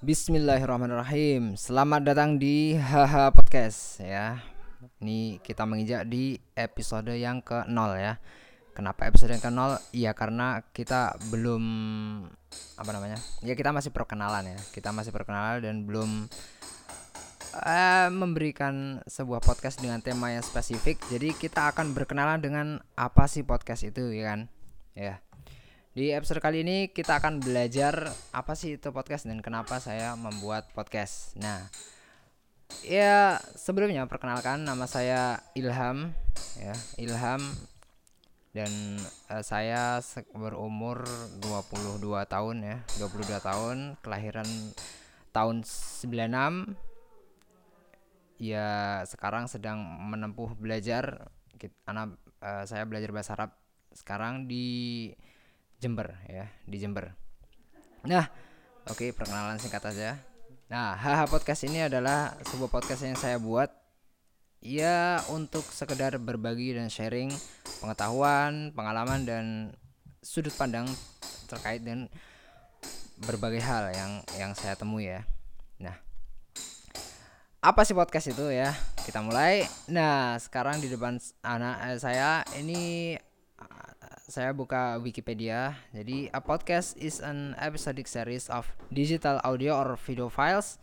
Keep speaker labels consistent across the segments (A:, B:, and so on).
A: Bismillahirrahmanirrahim. Selamat datang di Haha Podcast ya. Ini kita menginjak di episode yang ke-0 ya. Kenapa episode yang ke-0? Iya karena kita belum apa namanya? Ya kita masih perkenalan ya. Kita masih perkenalan dan belum uh, memberikan sebuah podcast dengan tema yang spesifik. Jadi kita akan berkenalan dengan apa sih podcast itu ya kan? Ya. Di episode kali ini kita akan belajar apa sih itu podcast dan kenapa saya membuat podcast. Nah, ya sebelumnya perkenalkan nama saya Ilham ya, Ilham dan uh, saya berumur 22 tahun ya, 22 tahun, kelahiran tahun 96. Ya, sekarang sedang menempuh belajar anak uh, saya belajar bahasa Arab sekarang di Jember ya di Jember. Nah, oke okay, perkenalan singkat aja. Nah, haha podcast ini adalah sebuah podcast yang saya buat ya untuk sekedar berbagi dan sharing pengetahuan, pengalaman dan sudut pandang terkait dengan berbagai hal yang yang saya temui ya. Nah, apa sih podcast itu ya? Kita mulai. Nah, sekarang di depan anak eh, saya ini saya buka Wikipedia. Jadi, a podcast is an episodic series of digital audio or video files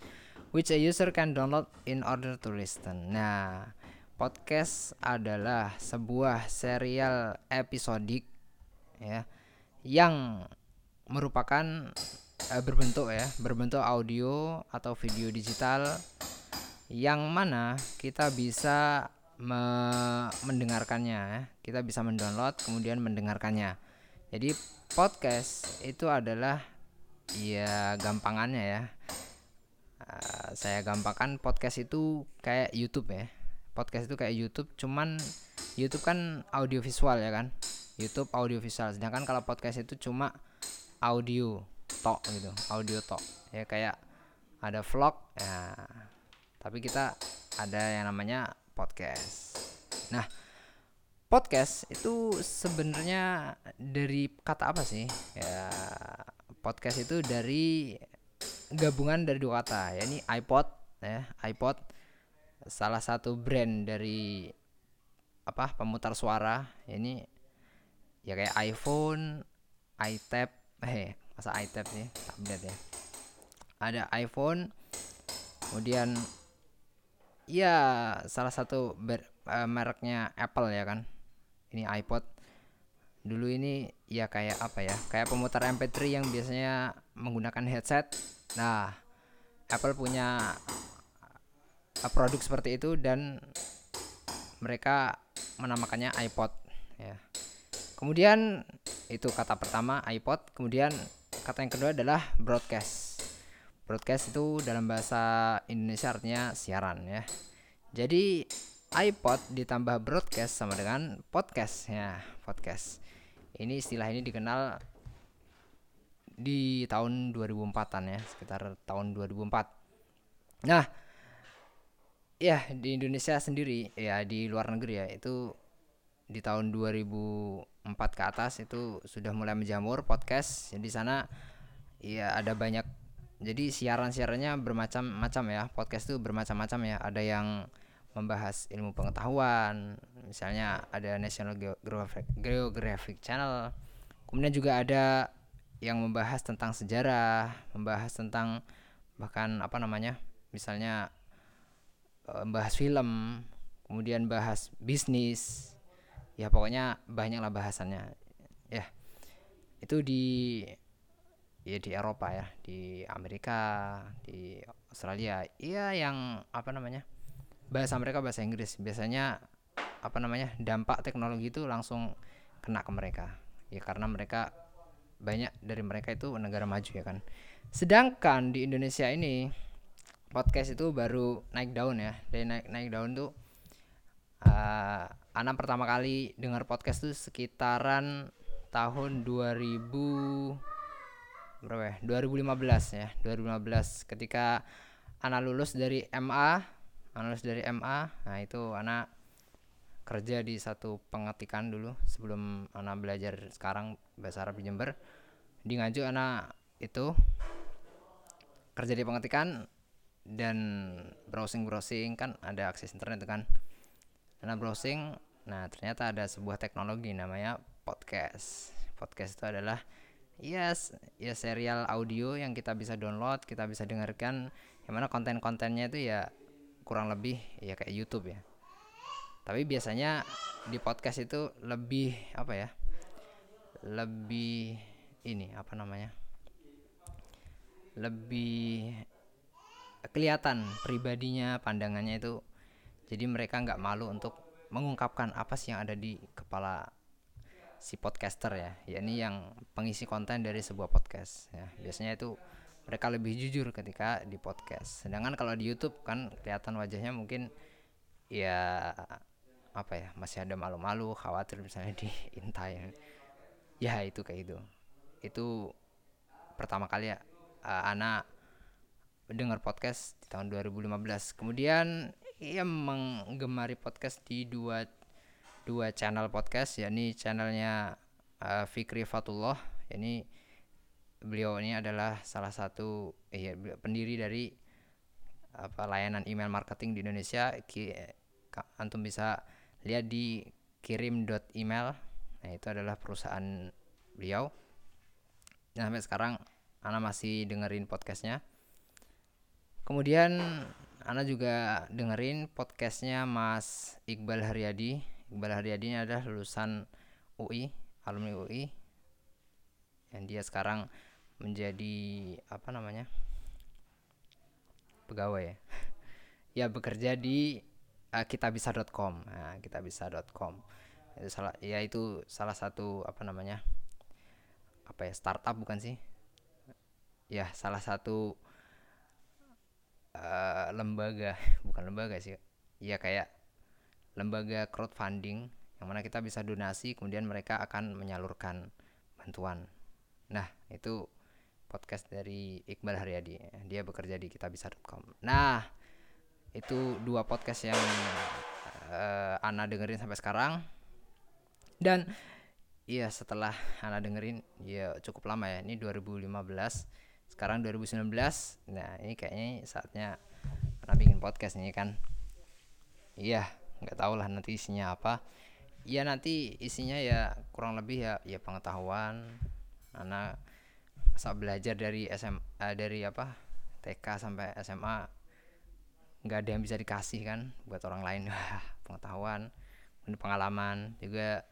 A: which a user can download in order to listen. Nah, podcast adalah sebuah serial episodik ya yang merupakan uh, berbentuk ya, berbentuk audio atau video digital yang mana kita bisa me mendengarkannya ya. Kita bisa mendownload kemudian mendengarkannya. Jadi podcast itu adalah ya gampangannya ya. Uh, saya gampangkan podcast itu kayak YouTube ya. Podcast itu kayak YouTube cuman YouTube kan audio visual ya kan. YouTube audio visual sedangkan kalau podcast itu cuma audio tok gitu, audio tok. Ya kayak ada vlog ya. Tapi kita ada yang namanya podcast. Nah, podcast itu sebenarnya dari kata apa sih? Ya, podcast itu dari gabungan dari dua kata, yakni iPod ya, iPod salah satu brand dari apa pemutar suara ini ya kayak iPhone, iTab, eh masa iTab sih tablet ya. Ada iPhone, kemudian ya salah satu ber, uh, mereknya Apple ya kan? Ini iPod. Dulu ini ya kayak apa ya? Kayak pemutar MP3 yang biasanya menggunakan headset. Nah Apple punya uh, produk seperti itu dan mereka menamakannya iPod ya. Kemudian itu kata pertama iPod. Kemudian kata yang kedua adalah broadcast Broadcast itu dalam bahasa Indonesia artinya siaran ya. Jadi iPod ditambah broadcast sama dengan podcast ya, podcast. Ini istilah ini dikenal di tahun 2004-an ya, sekitar tahun 2004. Nah, ya di Indonesia sendiri ya di luar negeri ya itu di tahun 2004 ke atas itu sudah mulai menjamur podcast. Jadi sana ya ada banyak jadi siaran-siarannya bermacam-macam ya podcast itu bermacam-macam ya. Ada yang membahas ilmu pengetahuan misalnya ada National Geographic, Geographic Channel. Kemudian juga ada yang membahas tentang sejarah membahas tentang bahkan apa namanya misalnya eh, membahas film kemudian bahas bisnis. Ya pokoknya banyaklah bahasannya. Ya itu di ya di Eropa ya di Amerika di Australia. Iya yang apa namanya bahasa mereka bahasa Inggris. Biasanya apa namanya dampak teknologi itu langsung kena ke mereka. Ya karena mereka banyak dari mereka itu negara maju ya kan. Sedangkan di Indonesia ini podcast itu baru naik daun ya. Dari naik naik daun tuh uh, anak pertama kali dengar podcast tuh sekitaran tahun 2000 berapa ya? 2015 ya. 2015 ketika anak lulus dari MA anak lulus dari MA nah itu anak kerja di satu pengetikan dulu sebelum anak belajar sekarang bahasa Arab di Jember. Di Nganjuk anak itu kerja di pengetikan dan browsing browsing kan ada akses internet kan. Karena browsing nah ternyata ada sebuah teknologi namanya podcast. Podcast itu adalah yes ya serial audio yang kita bisa download kita bisa dengarkan. Yang mana konten-kontennya itu ya kurang lebih ya kayak YouTube ya. Tapi biasanya di podcast itu lebih apa ya lebih ini apa namanya lebih kelihatan pribadinya pandangannya itu. Jadi mereka nggak malu untuk mengungkapkan apa sih yang ada di kepala si podcaster ya. Yakni yang pengisi konten dari sebuah podcast ya. Biasanya itu mereka lebih jujur ketika di podcast. Sedangkan kalau di YouTube kan kelihatan wajahnya mungkin ya apa ya masih ada malu-malu khawatir misalnya di intai. Ya itu kayak itu itu pertama kali ya uh, anak dengar podcast di tahun 2015 kemudian ia menggemari podcast di dua dua channel podcast yakni channelnya uh, Fikri Fatullah. Ini beliau ini adalah salah satu eh, pendiri dari apa layanan email marketing di Indonesia. Ki, antum bisa lihat di kirim.email nah itu adalah perusahaan beliau. Dan sampai sekarang Ana masih dengerin podcastnya. Kemudian Ana juga dengerin podcastnya Mas Iqbal Haryadi Iqbal Haryadi ini adalah lulusan UI alumni UI yang dia sekarang menjadi apa namanya pegawai ya. Ya bekerja di uh, kitabisa.com nah, kitabisa.com itu salah ya itu salah satu apa namanya apa ya startup bukan sih? Ya salah satu uh, lembaga bukan lembaga sih. Ya kayak lembaga crowdfunding yang mana kita bisa donasi kemudian mereka akan menyalurkan bantuan. Nah itu podcast dari Iqbal Haryadi. Dia bekerja di kitabisa.com nah itu dua podcast yang uh, Ana dengerin sampai sekarang. Dan Iya setelah Ana dengerin ya cukup lama ya. Ini 2015 sekarang 2019 nah ini kayaknya saatnya Ana bikin podcast nih kan? Iya nggak tahu lah nanti isinya apa. Ya nanti isinya ya kurang lebih ya ya pengetahuan. Ana masa belajar dari SMA eh, dari apa TK sampai SMA nggak ada yang bisa dikasih kan buat orang lain. Pengetahuan pengalaman juga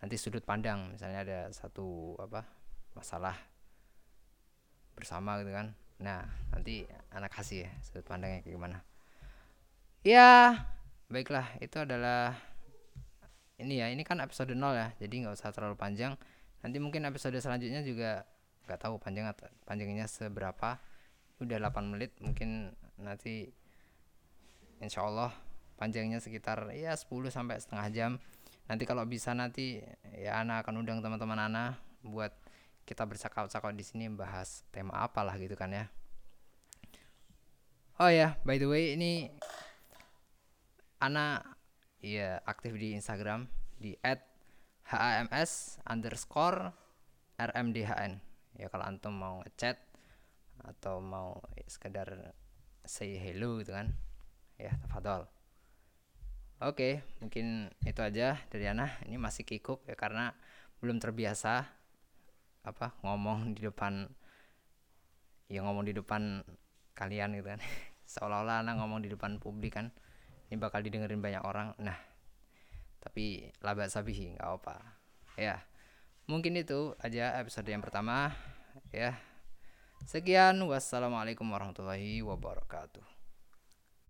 A: nanti sudut pandang. Misalnya ada satu apa masalah bersama gitu kan. Nah nanti anak kasih ya sudut pandangnya kayak gimana. Ya baiklah itu adalah ini ya ini kan episode 0 ya jadi nggak usah terlalu panjang. Nanti mungkin episode selanjutnya juga nggak tahu panjang atau panjangnya seberapa. Udah 8 menit mungkin nanti insya Allah panjangnya sekitar ya 10 sampai setengah jam. Nanti kalau bisa nanti ya Ana akan undang teman-teman Ana buat kita bercakap-cakap di sini bahas tema apalah gitu kan ya. Oh ya by the way ini Ana ya aktif di Instagram di @hams underscore rmdhn ya kalau antum mau ngechat atau mau sekedar say hello gitu kan ya tafadol Oke, mungkin itu aja dari Ana. Ini masih kikuk ya karena belum terbiasa apa ngomong di depan ya ngomong di depan kalian gitu kan. Seolah-olah Ana ngomong di depan publik kan. Ini bakal didengerin banyak orang. Nah, tapi laba sabihi nggak apa. Ya. Mungkin itu aja episode yang pertama ya. Sekian wassalamualaikum warahmatullahi wabarakatuh.